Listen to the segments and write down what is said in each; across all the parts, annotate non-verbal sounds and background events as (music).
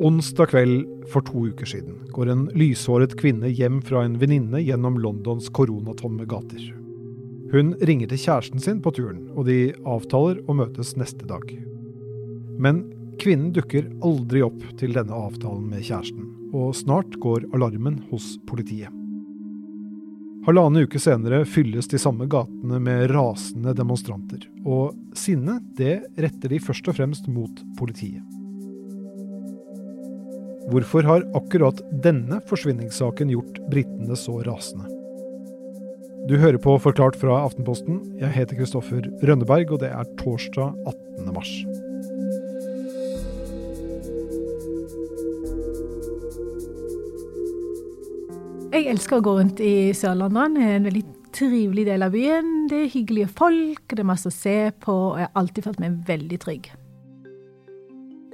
Onsdag kveld for to uker siden går en lyshåret kvinne hjem fra en venninne gjennom Londons koronatomme gater. Hun ringer til kjæresten sin på turen, og de avtaler å møtes neste dag. Men kvinnen dukker aldri opp til denne avtalen med kjæresten, og snart går alarmen hos politiet. Halvannen uke senere fylles de samme gatene med rasende demonstranter, og sinnet det retter de først og fremst mot politiet. Hvorfor har akkurat denne forsvinningssaken gjort britene så rasende? Du hører på Forklart fra Aftenposten. Jeg heter Kristoffer Rønneberg, og det er torsdag 18. mars. Jeg elsker å gå rundt i Sørlandet. Det er En veldig trivelig del av byen. Det er hyggelige folk, det er masse å se på, og jeg har alltid følt meg veldig trygg.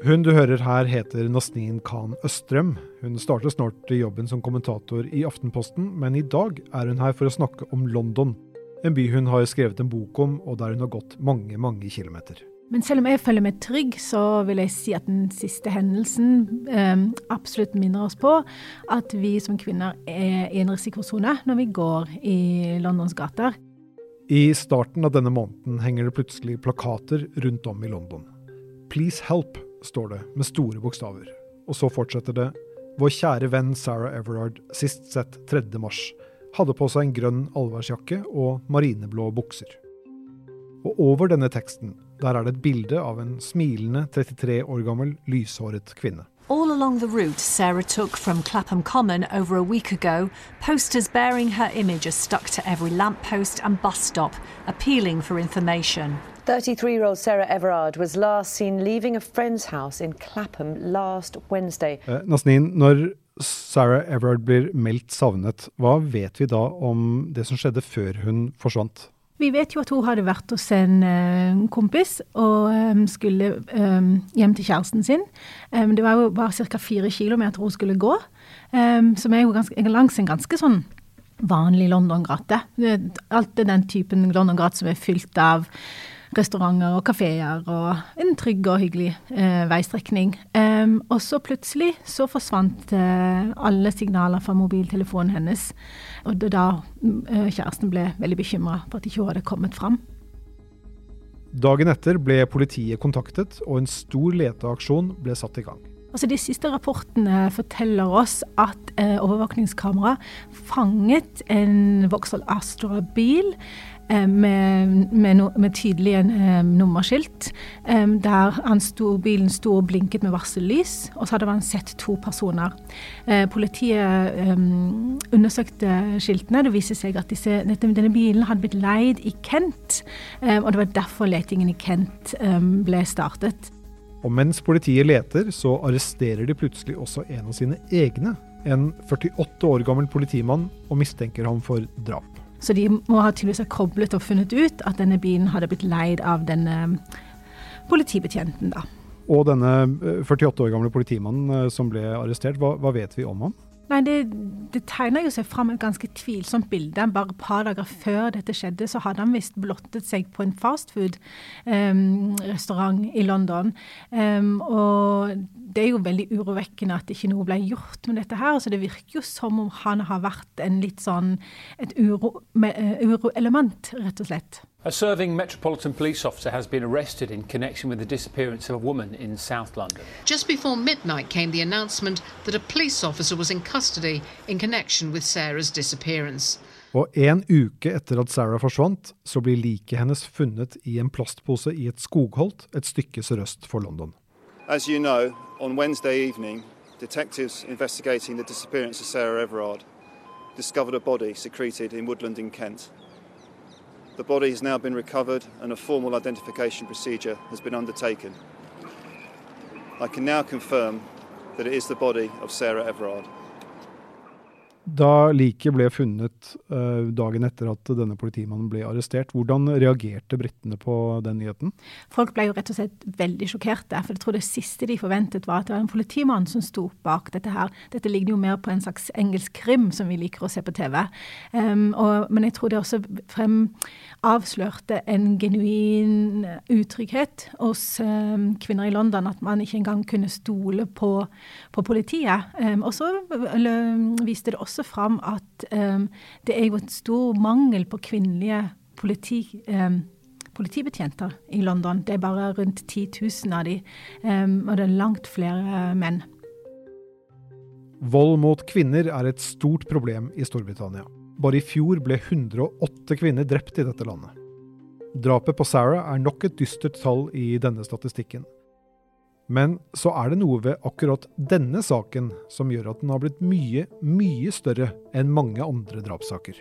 Hun du hører her heter Nasneen Khan Østrøm. Hun starter snart jobben som kommentator i Aftenposten, men i dag er hun her for å snakke om London. En by hun har skrevet en bok om, og der hun har gått mange, mange kilometer. Men selv om jeg føler meg trygg, så vil jeg si at den siste hendelsen eh, absolutt minner oss på at vi som kvinner er i en risikosone når vi går i Londons gater. I starten av denne måneden henger det plutselig plakater rundt om i London. Please help, står det med store bokstaver. Og så fortsetter det. Vår kjære venn Sarah Everard, sist sett 3. mars, hadde på seg en grønn allværsjakke og marineblå bukser. Og over denne teksten der er det et bilde av en smilende 33 år gammel, lyshåret kvinne. All along the route Sarah took from Clapham Common over a week ago, posters bearing her image are stuck to every lamppost and bus stop, appealing for information. 33 year old Sarah Everard was last seen leaving a friend's house in Clapham last Wednesday. Eh, Nasnin, når Sarah Everard blir meldt savnet, hva vet vi da om det som skjedde før hun forsvant? Vi vet jo at hun hadde vært hos en uh, kompis og um, skulle um, hjem til kjæresten sin. Um, det var jo bare ca. fire kilometer hun skulle gå, som er jo ganske, langs en ganske sånn vanlig London-gate. Alt er den typen London-gate som er fylt av restauranter og kafeer og en trygg og hyggelig eh, veistrekning. Um, og så plutselig så forsvant eh, alle signaler fra mobiltelefonen hennes. Og det da eh, kjæresten ble veldig bekymra for at ikke hun hadde kommet fram. Dagen etter ble politiet kontaktet, og en stor leteaksjon ble satt i gang. Altså De siste rapportene forteller oss at eh, overvåkningskamera fanget en Vauxhall Astra-bil med, med, no, med tydelige eh, nummerskilt. Eh, der sto, bilen sto og blinket med varsellys, og så hadde man sett to personer. Eh, politiet eh, undersøkte skiltene. Det viser seg at disse, denne bilen hadde blitt leid i Kent, eh, og det var derfor letingen i Kent ble startet. Og mens politiet leter, så arresterer de plutselig også en av sine egne. En 48 år gammel politimann, og mistenker ham for drap. Så de må ha tydeligvis ha koblet og funnet ut at denne bilen hadde blitt leid av denne politibetjenten, da. Og denne 48 eh, år gamle politimannen eh, som ble arrestert, hva, hva vet vi om ham? Nei, det, det, tegner jo seg fram et ganske tvilsomt bilde. Bare et par dager før dette skjedde, så hadde han visst blottet seg på en fastfood-restaurant um, i London. Um, og det er jo veldig urovekkende at ikke noe ble gjort med dette her. Så det virker jo som om han har vært en litt sånn et uroelement, uro rett og slett. A serving Metropolitan Police officer has been arrested in connection with the disappearance of a woman in South London. Just before midnight came the announcement that a police officer was in custody in connection with Sarah's disappearance. Og en uke etter at Sarah forsvant, så blir liket hennes funnet i en plastpose i et skogholt et stykke sørøst for London. As you know, on Wednesday evening, detectives investigating the disappearance of Sarah Everard discovered a body secreted in Woodland in Kent. The body has now been recovered and a formal identification procedure has been undertaken. I can now confirm that it is the body of Sarah Everard. Da liket ble funnet uh, dagen etter at denne politimannen ble arrestert, hvordan reagerte britene på den nyheten? Folk ble jo rett og slett veldig sjokkerte. For jeg tror det siste de forventet var at det var en politimann som sto bak dette her. Dette ligner jo mer på en slags engelsk krim som vi liker å se på TV. Um, og, men jeg tror det også frem avslørte en genuin utrygghet hos um, kvinner i London. At man ikke engang kunne stole på, på politiet. Um, og så viste det også også fram at um, det er jo et stor mangel på kvinnelige politi, um, politibetjenter i London. Det er bare rundt 10 000 av de, um, og det er langt flere menn. Vold mot kvinner er et stort problem i Storbritannia. Bare i fjor ble 108 kvinner drept i dette landet. Drapet på Sarah er nok et dystert tall i denne statistikken. Men så er det noe ved akkurat denne saken som gjør at den har blitt mye, mye større enn mange andre drapssaker.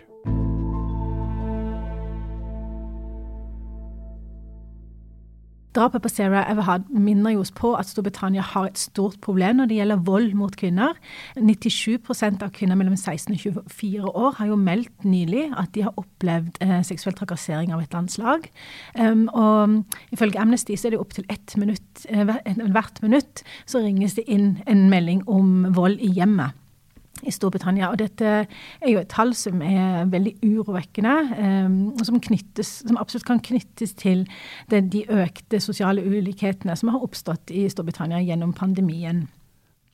Drapet på Sarah Everhard minner jo oss på at Storbritannia har et stort problem når det gjelder vold mot kvinner. 97% av kvinner mellom 16 og 24 år har jo meldt nylig at de har opplevd eh, seksuell trakassering av et landslag. Um, og ifølge Amnesty så er det opptil eh, hvert minutt så ringes det inn en melding om vold i hjemmet i Storbritannia. Og dette er jo et tall som er veldig urovekkende, um, og som, knyttes, som, absolutt kan knyttes til de økte sosiale ulikhetene som har oppstått i Storbritannia gjennom pandemien.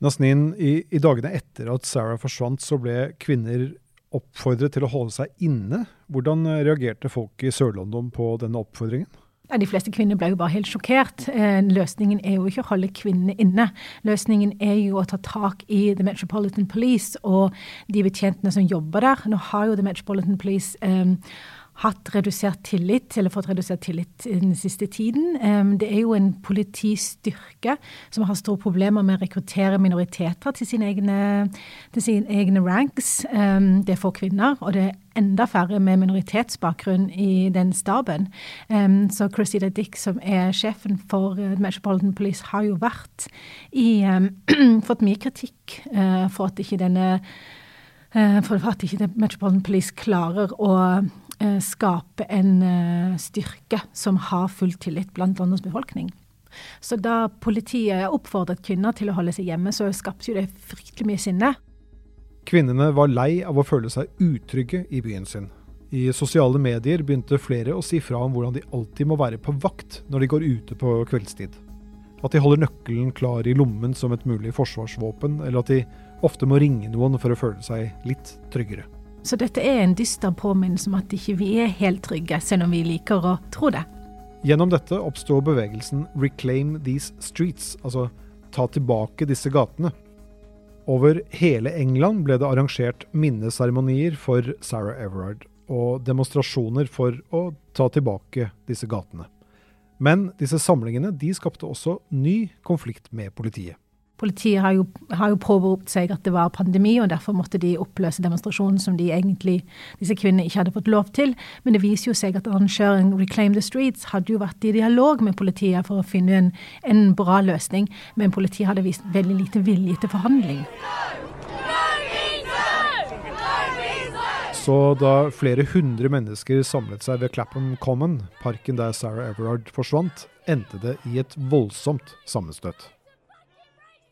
Nasnin, i, i dagene etter at Sarah forsvant, så ble kvinner oppfordret til å holde seg inne. Hvordan reagerte folk i Sør-London på denne oppfordringen? Ja, de fleste kvinner ble jo bare helt sjokkert. Eh, løsningen er jo ikke å holde kvinnene inne. Løsningen er jo å ta tak i The Metropolitan Police og de betjentene som jobber der. Nå har jo The Metropolitan Police um, hatt redusert tillit, eller fått redusert tillit den siste tiden. Det er jo en politistyrke som har store problemer med å rekruttere minoriteter til sine egne, til sine egne ranks. Det er få kvinner, og det er enda færre med minoritetsbakgrunn i den staben. Så Christina Dick, som er sjefen for uh, Metropolitan Police, har jo vært i (clears throat) Fått mye kritikk uh, for at ikke denne uh, for at ikke Metropolitan Police klarer å Eh, skape en eh, styrke som har full tillit blant Londons befolkning. Så da politiet oppfordret kvinner til å holde seg hjemme, så skapte jo det fryktelig mye sinne. Kvinnene var lei av å føle seg utrygge i byen sin. I sosiale medier begynte flere å si fra om hvordan de alltid må være på vakt når de går ute på kveldstid. At de holder nøkkelen klar i lommen som et mulig forsvarsvåpen, eller at de ofte må ringe noen for å føle seg litt tryggere. Så dette er en dyster påminnelse om at ikke vi er helt trygge, selv om vi liker å tro det. Gjennom dette oppstår bevegelsen Reclaim These Streets, altså ta tilbake disse gatene. Over hele England ble det arrangert minneseremonier for Sarah Everard, og demonstrasjoner for å ta tilbake disse gatene. Men disse samlingene de skapte også ny konflikt med politiet. Politiet har jo, har jo påberopt seg at det var pandemi, og derfor måtte de oppløse demonstrasjonen som de egentlig, disse kvinnene ikke hadde fått lov til. Men det viser jo seg at arrangøren Reclaim the Streets hadde jo vært i dialog med politiet for å finne en, en bra løsning, men politiet hadde vist veldig lite vilje til forhandling. Så da flere hundre mennesker samlet seg ved Clapham Common, parken der Sarah Everard forsvant, endte det i et voldsomt sammenstøt.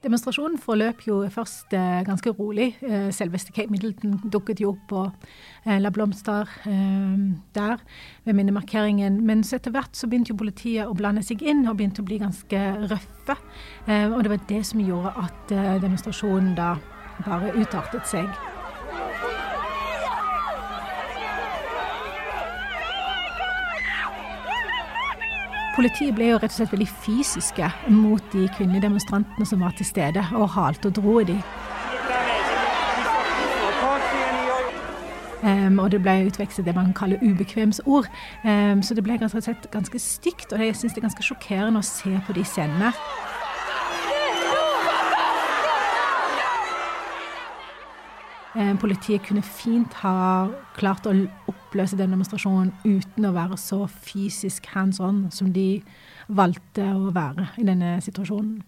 Demonstrasjonen forløp jo først eh, ganske rolig. Eh, selveste Kate Middleton dukket jo opp og eh, la blomster eh, der ved minnemarkeringen. Men så etter hvert så begynte jo politiet å blande seg inn og begynte å bli ganske røffe. Eh, og det var det som gjorde at eh, demonstrasjonen da bare utartet seg. Politiet ble jo rett og slett veldig fysiske mot de kvinnelige demonstrantene som var til stede, og halte og dro i de. Um, og det ble utvekslet det man kaller ubekvemsord. Um, så det ble ganske, ganske stygt, og jeg syns det er ganske sjokkerende å se på de scenene. Politiet kunne fint ha klart å oppløse den demonstrasjonen uten å være så fysisk hands on som de valgte å være i denne situasjonen.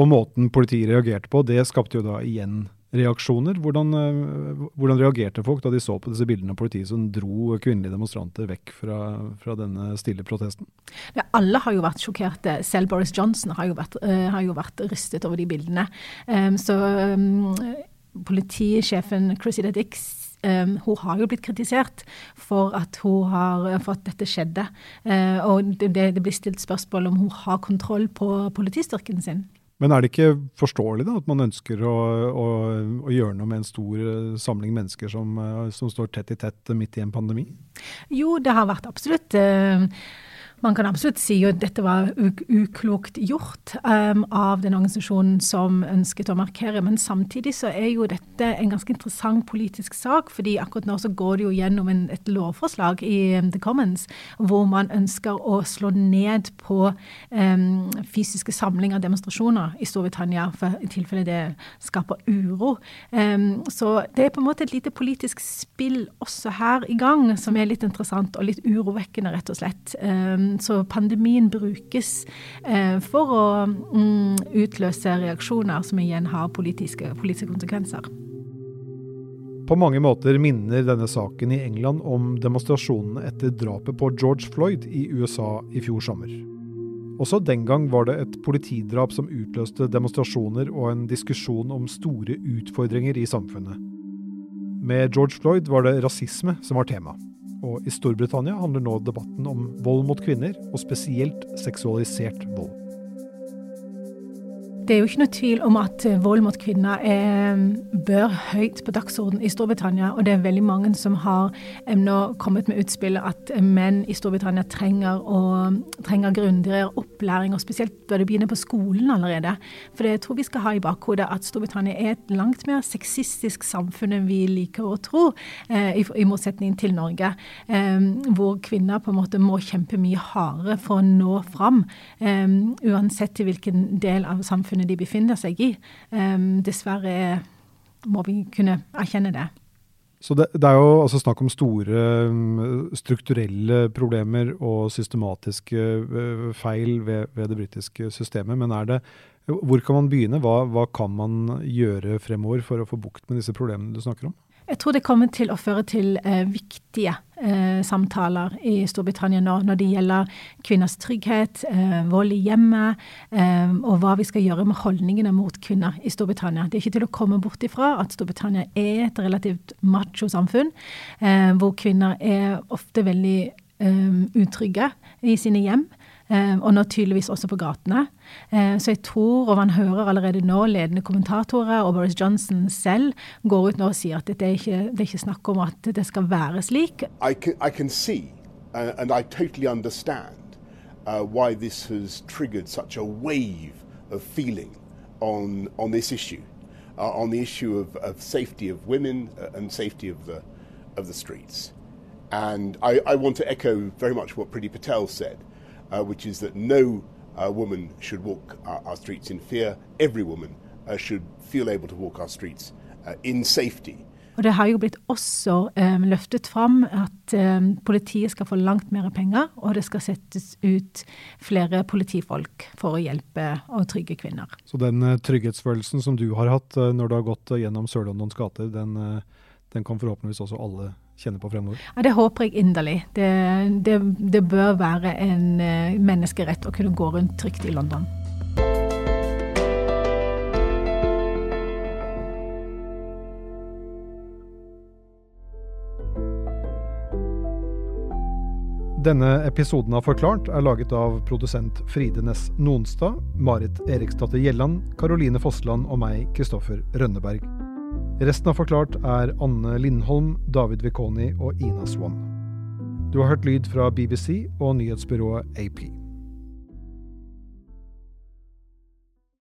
Og måten politiet reagerte på, det skapte jo da igjen reaksjoner. Hvordan, eh, hvordan, reagerte folk da de så på disse bildene av politiet som dro kvinnelige demonstranter vekk fra, fra denne stille protesten? Ja, alle har jo vært sjokkerte. Selv Boris Johnson har jo vært, uh, har jo vært rystet over de bildene. Um, så um, politisjefen Cressida Dix Um, hun har jo blitt kritisert for at, har, for at dette skjedde. Uh, og det, det, blir stilt spørsmål om hun har kontroll på politistyrken sin. Men er det ikke forståelig da, at man ønsker å, å, å gjøre noe med en stor eh, samling mennesker som, eh, som, står tett i tett midt i en pandemi? Jo, det har vært absolutt uh, man kan absolutt si at dette var uklokt gjort um, av den organisasjonen som ønsket å markere, men samtidig så er jo dette en ganske interessant politisk sak, fordi akkurat nå så går det jo gjennom en, et lovforslag i um, The Commons hvor man ønsker å slå ned på um, fysiske samlinger, og demonstrasjoner, i Storbritannia, for i tilfelle det skaper uro. Um, så det er på en måte et lite politisk spill også her i gang, som er litt interessant og litt urovekkende, rett og slett. Um, så pandemien brukes eh, for å mm, utløse reaksjoner som igjen har politiske, politiske konsekvenser. På mange måter minner denne saken i England om demonstrasjonene etter drapet på George Floyd i USA i fjor sommer. Også den gang var det et politidrap som utløste demonstrasjoner og en diskusjon om store utfordringer i samfunnet. Med George Floyd var det rasisme som var tema. Og i Storbritannia handler nå debatten om vold mot kvinner, og spesielt seksualisert vold. Det er jo ikke noe tvil om at eh, vold mot kvinner er, bør høyt på dagsordenen i Storbritannia. Og det er veldig mange som har eh, nå kommet med utspill at eh, menn i Storbritannia trenger, å, trenger grundigere opplæring, og spesielt bør det begynne på skolen allerede. For jeg tror vi skal ha i bakhodet at Storbritannia er et langt mer sexistisk samfunn enn vi liker å tro, i, i motsetning til Norge. Hvor kvinner på en måte må kjempe mye hardere for å nå fram, uansett i hvilken del av samfunnet samfunnet de befinner seg i. Um, dessverre må vi kunne erkjenne det. Så det, det, er jo altså snakk om store strukturelle problemer og systematiske øh, feil ved, ved det britiske systemet. Men det, hvor kan man begynne? Hva, hva kan man gjøre fremover for å få bukt med disse problemene du snakker om? Jeg tror det kommer til å føre til eh, viktige eh, samtaler i Storbritannia nå når det gjelder kvinners trygghet, eh, vold i hjemmet eh, og hva vi skal gjøre med holdningene mot kvinner i Storbritannia. Det er ikke til å komme bort ifra at Storbritannia er et relativt macho samfunn, eh, hvor kvinner er ofte veldig eh, utrygge i sine hjem. Ehm, og nå tydeligvis også på gatene. Ehm, så jeg tror, og man hører allerede nå ledende kommentatorer, og Boris Johnson selv går ut nå og sier at det er ikke, det er ikke snakk om at det skal være slik. I can, I can see, uh, and I totally understand, uh, why this has triggered such a wave of feeling on, on this issue, uh, on the issue of, of safety of women uh, and safety of the, of the streets. And I, I want to echo very much what Priti Patel said. Uh, which is that no uh, woman should walk our, our, streets in fear. Every woman uh, should feel able to walk our streets uh, in safety. Og Det har jo blitt også um, løftet fram at um, politiet skal få langt mer penger, og det skal settes ut flere politifolk for å hjelpe og trygge kvinner. Så den uh, trygghetsfølelsen som du har hatt uh, når du har gått gjennom Sør-Londons gater, den, den kan forhåpentligvis også alle kjenner på fremover? Ja, Det håper jeg inderlig. Det, det, det bør være en uh, menneskerett å kunne gå rundt trygt i London. Denne episoden av Forklart er laget av produsent Fride Næss Nonstad, Marit Eriksdatter Gjelland, Karoline Fossland og meg, Kristoffer Rønneberg. Resten av Forklart er Anne Lindholm, David Vekoni og Ina Swan. Du har hørt lyd fra BBC og nyhetsbyrået AP.